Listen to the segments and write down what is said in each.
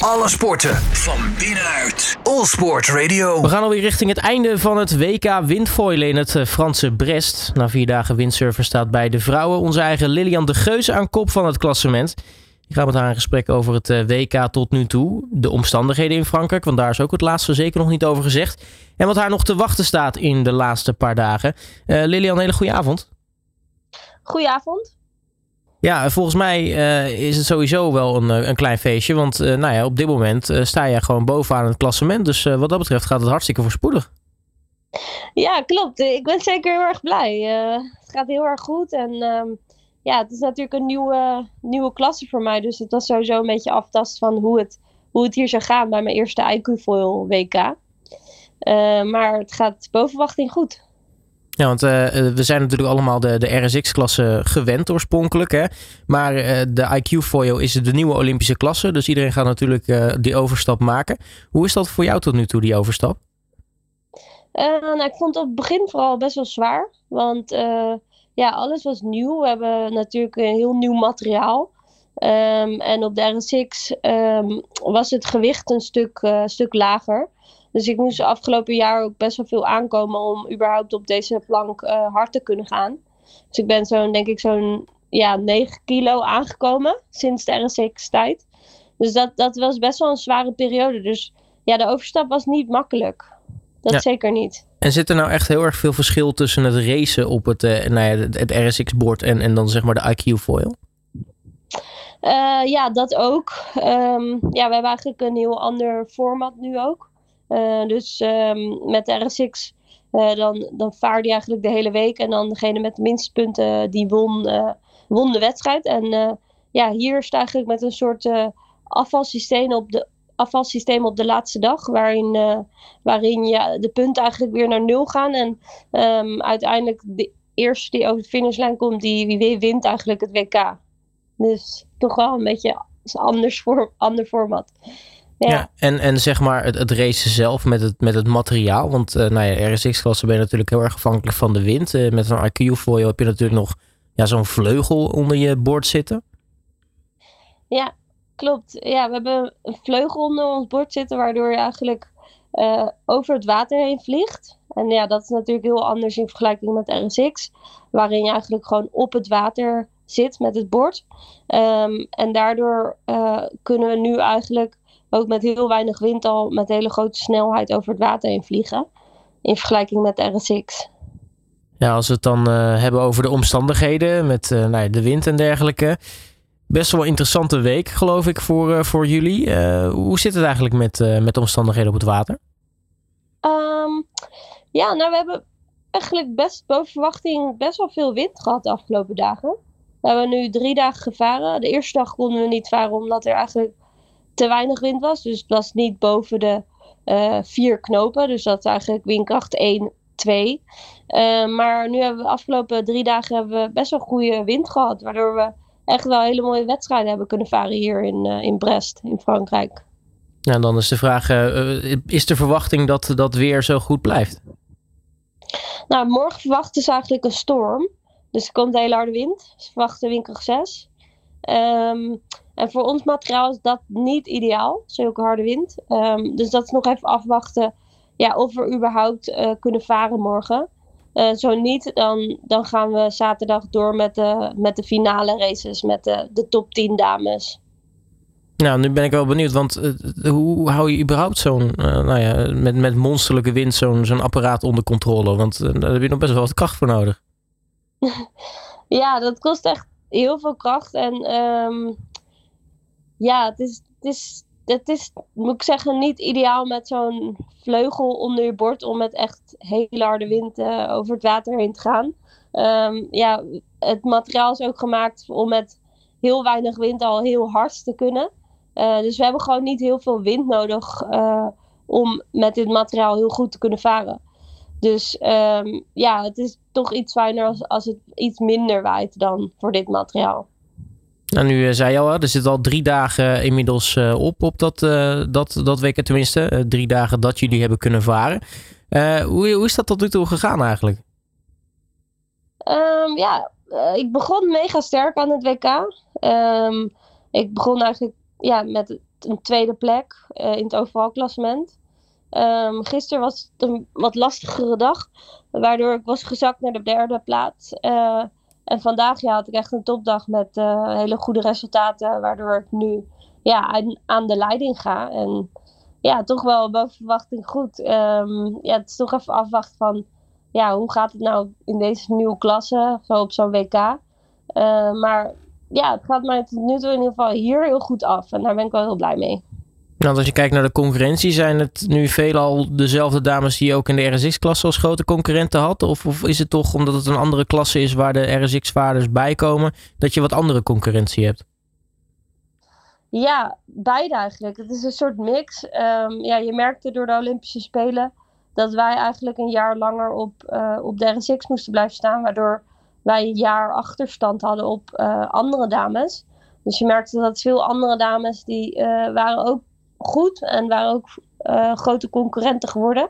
Alle sporten van binnenuit. All Sport Radio. We gaan alweer richting het einde van het WK windfoilen in het eh, Franse Brest. Na vier dagen windsurfen staat bij de vrouwen onze eigen Lilian de Geus aan kop van het klassement. Ik ga met haar in gesprek over het eh, WK tot nu toe. De omstandigheden in Frankrijk, want daar is ook het laatste zeker nog niet over gezegd. En wat haar nog te wachten staat in de laatste paar dagen. Uh, Lilian, een hele goede avond. Goedenavond. Ja, volgens mij uh, is het sowieso wel een, een klein feestje. Want uh, nou ja, op dit moment sta je gewoon bovenaan het klassement. Dus wat dat betreft gaat het hartstikke voorspoedig. Ja, klopt. Ik ben zeker heel erg blij. het gaat heel erg goed. En ehm, ja, het is natuurlijk een nieuwe, nieuwe klasse voor mij. Dus het was sowieso een beetje aftast van hoe het, hoe het hier zou gaan bij mijn eerste IQ Foil WK. maar het gaat boven verwachting goed. Ja, want uh, we zijn natuurlijk allemaal de, de RSX-klasse gewend oorspronkelijk. Hè? Maar uh, de IQ Foil is de nieuwe Olympische klasse. Dus iedereen gaat natuurlijk die overstap maken. Hoe is dat voor jou tot nu toe, die overstap? nou, ik vond het op het begin vooral best wel zwaar. Want ja, alles was nieuw. We hebben natuurlijk een heel nieuw materiaal. Um, en op de RSX um, was het gewicht een stuk, stuk lager. Dus ik moest afgelopen jaar ook best wel veel aankomen om überhaupt op deze plank uh, hard te kunnen gaan. Dus ik ben zo'n, denk ik, zo'n ja, 9 kilo aangekomen sinds de RSX-tijd. Dus dat, dat was best wel een zware periode. Dus ja, de overstap was niet makkelijk. Dat ja. zeker niet. En zit er nou echt heel erg veel verschil tussen het racen op het, uh, nou ja, het, RSX-bord en, en dan zeg maar de IQ-foil? Uh, ja, dat ook. Um, ja, we hebben eigenlijk een heel ander format nu ook. Uh, dus um, met de RSX uh, dan, dan vaarde je eigenlijk de hele week. En dan degene met de minste punten die won, won de wedstrijd. En ja, hier sta eigenlijk met een soort afvalsysteem op de, afvalsysteem op de laatste dag. Waarin, waarin ja, de punten eigenlijk weer naar nul gaan. En um, uiteindelijk de eerste die over de finishlijn komt, die wie wint eigenlijk het WK. Dus toch wel een beetje anders voor, ander format. Ja. ja, en, en zeg maar het, het racen zelf met het, met het materiaal. Want uh, nou ja, RSX-klasse ben je natuurlijk heel erg afhankelijk van de wind. Uh, met een IQ-foil heb je natuurlijk nog ja, zo'n vleugel onder je bord zitten. Ja, klopt. Ja, we hebben een vleugel onder ons bord zitten, waardoor je eigenlijk uh, over het water heen vliegt. En ja, dat is natuurlijk heel anders in vergelijking met RSX, waarin je eigenlijk gewoon op het water zit met het bord. Um, en daardoor kunnen we nu eigenlijk ook met heel weinig wind al met hele grote snelheid over het water heen vliegen. In vergelijking met de RSX. Ja, als we het dan uh, hebben over de omstandigheden met uh, nou ja, de wind en dergelijke. Best wel een interessante week, geloof ik, voor, uh, voor jullie. hoe zit het eigenlijk met, met de omstandigheden op het water? Um, ja, nou, we hebben eigenlijk best boven verwachting best wel veel wind gehad de afgelopen dagen. We hebben nu drie dagen gevaren. De eerste dag konden we niet varen omdat er eigenlijk te weinig wind was. Dus het was niet boven de uh, vier knopen. Dus dat is eigenlijk windkracht 1, 2. Uh, maar nu hebben we de afgelopen drie dagen hebben we best wel goede wind gehad. Waardoor we echt wel hele mooie wedstrijden hebben kunnen varen hier in, uh, in Brest, in Frankrijk. Ja, dan is de vraag, uh, is de verwachting dat dat weer zo goed blijft? Nou, morgen verwachten ze eigenlijk een storm. Dus er komt een hele harde wind. Ze verwachten windkracht 6. Um, en voor ons materiaal is dat niet ideaal, zulke harde wind. Um, dus dat is nog even afwachten ja, of we überhaupt uh, kunnen varen morgen. Uh, zo niet, dan, dan gaan we zaterdag door met de, met de finale races, met de, de top 10 dames. Nou, nu ben ik wel benieuwd, want uh, hoe hou je überhaupt zo'n, nou ja, met, met monsterlijke wind zo'n zo'n apparaat onder controle? Want daar heb je nog best wel wat kracht voor nodig. ja, dat kost echt heel veel kracht. En um, ja, het is, het is, het is, moet ik zeggen, niet ideaal met zo'n vleugel onder je bord om met echt hele harde wind over het water heen te gaan. Um, ja, het materiaal is ook gemaakt om met heel weinig wind al heel hard te kunnen. Uh, dus we hebben gewoon niet heel veel wind nodig uh, om met dit materiaal heel goed te kunnen varen. Dus um, ja, het is toch iets fijner als, als het iets minder waait dan voor dit materiaal. Nou, nu uh, zei je al, er zit al drie dagen inmiddels uh, op op dat, dat, dat tenminste. drie dagen dat jullie hebben kunnen varen. hoe, hoe is dat tot nu toe gegaan eigenlijk? Um, ja, ik begon mega sterk aan het WK. Um, ik begon eigenlijk ja, met een tweede plek in het overal klassement. Um, gisteren was het een wat lastigere dag, waardoor ik was gezakt naar de derde plaats. En vandaag ja, had ik echt een topdag met hele goede resultaten, waardoor ik nu ja, aan, de leiding ga. En ja, toch wel boven verwachting goed. Um, ja, het is toch even afwachten van ja, hoe gaat het nou in deze nieuwe klasse, zo op zo'n WK. Uh, maar ja, het gaat mij tot nu toe in ieder geval hier heel goed af. En daar ben ik wel heel blij mee. Nou, als je kijkt naar de concurrentie, zijn het nu veelal dezelfde dames die ook in de RSX-klasse als grote concurrenten had? Of, of, is het toch omdat het een andere klasse is waar de RSX-vaarders bij komen, dat je wat andere concurrentie hebt? Ja, beide eigenlijk. Het is een soort mix. Um, ja, je merkte door de Olympische Spelen dat wij eigenlijk een jaar langer op, uh, op de RSX moesten blijven staan, waardoor wij een jaar achterstand hadden op uh, andere dames. Dus je merkte dat veel andere dames die uh, waren ook goed en waren ook grote concurrenten geworden.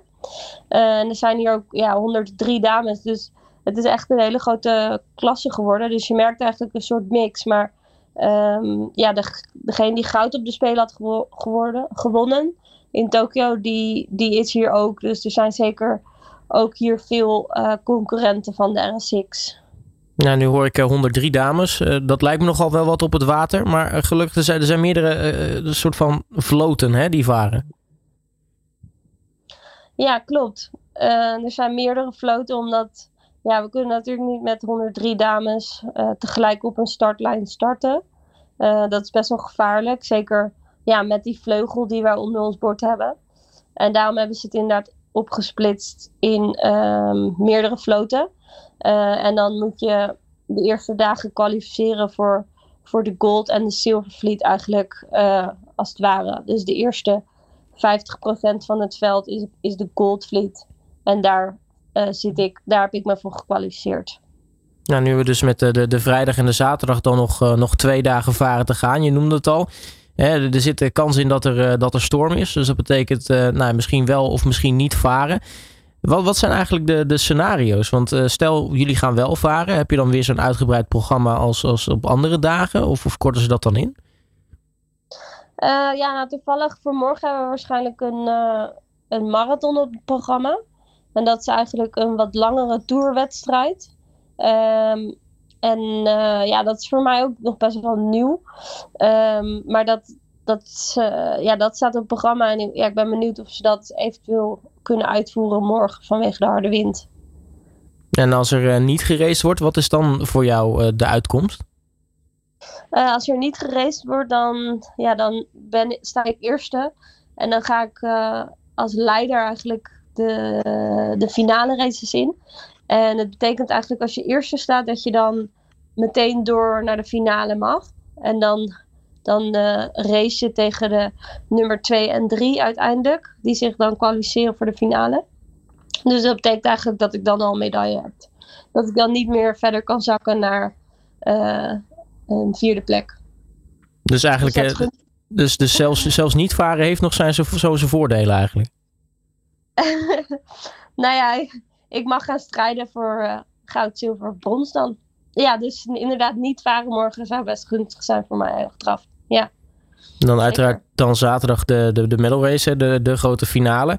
en er zijn hier ook ja, 103 dames, dus het is echt een hele grote klasse geworden. Dus je merkt eigenlijk een soort mix. Maar Um, ja, de, degene die goud op de Spelen had geworden, gewonnen in Tokio, die, die is hier ook. Dus er zijn zeker ook hier veel uh, concurrenten van de RSX. Nou, nu hoor ik 103 eh, dames. Uh, dat lijkt me nogal wel wat op het water. Maar gelukkig er zijn er zijn meerdere uh, soort van vloten hè, die varen. Ja, klopt. er zijn meerdere vloten, omdat ja, we kunnen natuurlijk niet met 103 dames tegelijk op een startlijn starten. Dat is best wel gevaarlijk. Zeker ja, met die vleugel die wij onder ons bord hebben. En daarom hebben ze het inderdaad opgesplitst in um, meerdere vloten. Uh, en dan moet je de eerste dagen kwalificeren voor, voor de Gold en de Silver Fleet eigenlijk uh, als het ware. Dus de eerste 50% van het veld is, is de Gold Fleet. En daar, zit ik, daar heb ik me voor gekwalificeerd. Nou, nu we dus met de, de, vrijdag en de zaterdag dan nog, nog twee dagen varen te gaan. Je noemde het al. Er zit de kans in dat er, dat er storm is. Dus dat betekent nou, misschien wel of misschien niet varen. Wat, wat zijn eigenlijk de, de scenario's? Want stel, jullie gaan wel varen. Heb je dan weer zo'n uitgebreid programma als, als op andere dagen? Of, of korten ze dat dan in? ja, nou, toevallig voor morgen hebben we waarschijnlijk een, een marathon op het programma. En dat is eigenlijk een wat langere tourwedstrijd. Um, en ja, dat is voor mij ook nog best wel nieuw. Um, maar dat, dat, uh, ja, dat staat op het programma. En ja, ik ben benieuwd of ze dat eventueel kunnen uitvoeren morgen vanwege de harde wind. En als er uh, niet geraced wordt, wat is dan voor jou de uitkomst? als er niet geraced wordt, dan, ja, dan ben, sta ik eerste. En dan ga ik als leider eigenlijk de, de finale races in. En het betekent eigenlijk als je eerste staat dat je dan meteen door naar de finale mag. En dan, dan uh, race je tegen de nummer 2 en 3 uiteindelijk. Die zich dan kwalificeren voor de finale. Dus dat betekent eigenlijk dat ik dan al een medaille heb. Dat ik dan niet meer verder kan zakken naar uh, een vierde plek. Dus eigenlijk, dus, dus, dus zelfs, zelfs niet varen heeft nog zijn, zo, zijn voordelen eigenlijk? nou ja, ik mag gaan strijden voor uh, goud, zilver, brons dan. Ja, dus inderdaad niet varen morgen zou best gunstig zijn voor mij achteraf. Ja. Dan uiteraard dan zaterdag de, de, de medal race, de, de grote finale.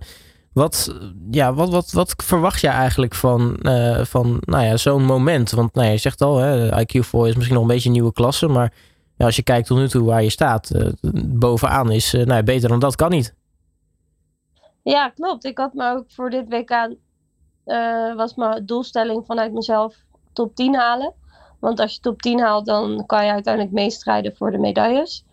Wat, ja, wat, wat, wat verwacht je eigenlijk van, uh, van nou ja, zo'n moment? Want nou ja, je zegt al, hè, IQ4 is misschien nog een beetje een nieuwe klasse. Maar ja, als je kijkt tot nu toe waar je staat, uh, bovenaan is uh, nou ja, beter dan dat kan niet. Ja, klopt. Ik had me ook voor dit WK was mijn doelstelling vanuit mezelf top 10 halen. Want als je top 10 haalt, dan kan je uiteindelijk meestrijden voor de medailles.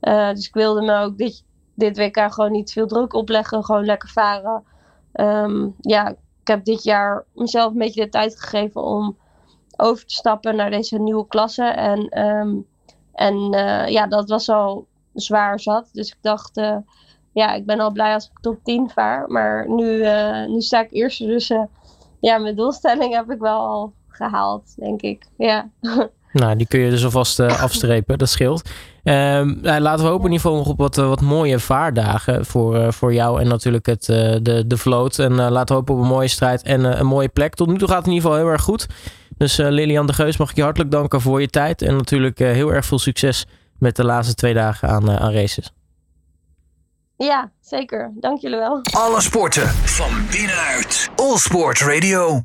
Uh, dus ik wilde me ook dit, dit WK gewoon niet veel druk opleggen. Gewoon lekker varen. Um, ja, ik heb dit jaar mezelf een beetje de tijd gegeven om over te stappen naar deze nieuwe klasse. En, um, en uh, ja, dat was al zwaar zat. Dus ik dacht, uh, ja, ik ben al blij als ik top 10 vaar. Maar nu, nu sta ik eerste, dus ja, mijn doelstelling heb ik wel al gehaald, denk ik. Ja. Nou, die kun je dus alvast uh, afstrepen, dat scheelt. Um, laten we hopen in ieder geval nog op wat, uh, wat mooie vaardagen voor, uh, voor jou en natuurlijk het, de, de vloot. En laten we hopen op een mooie strijd en een mooie plek. Tot nu toe gaat het in ieder geval heel erg goed. Dus Lilian de Geus mag ik je hartelijk danken voor je tijd. En natuurlijk heel erg veel succes met de laatste twee dagen aan, aan races. Ja, zeker. Dank jullie wel. Alle sporten van binnenuit. All Sport Radio.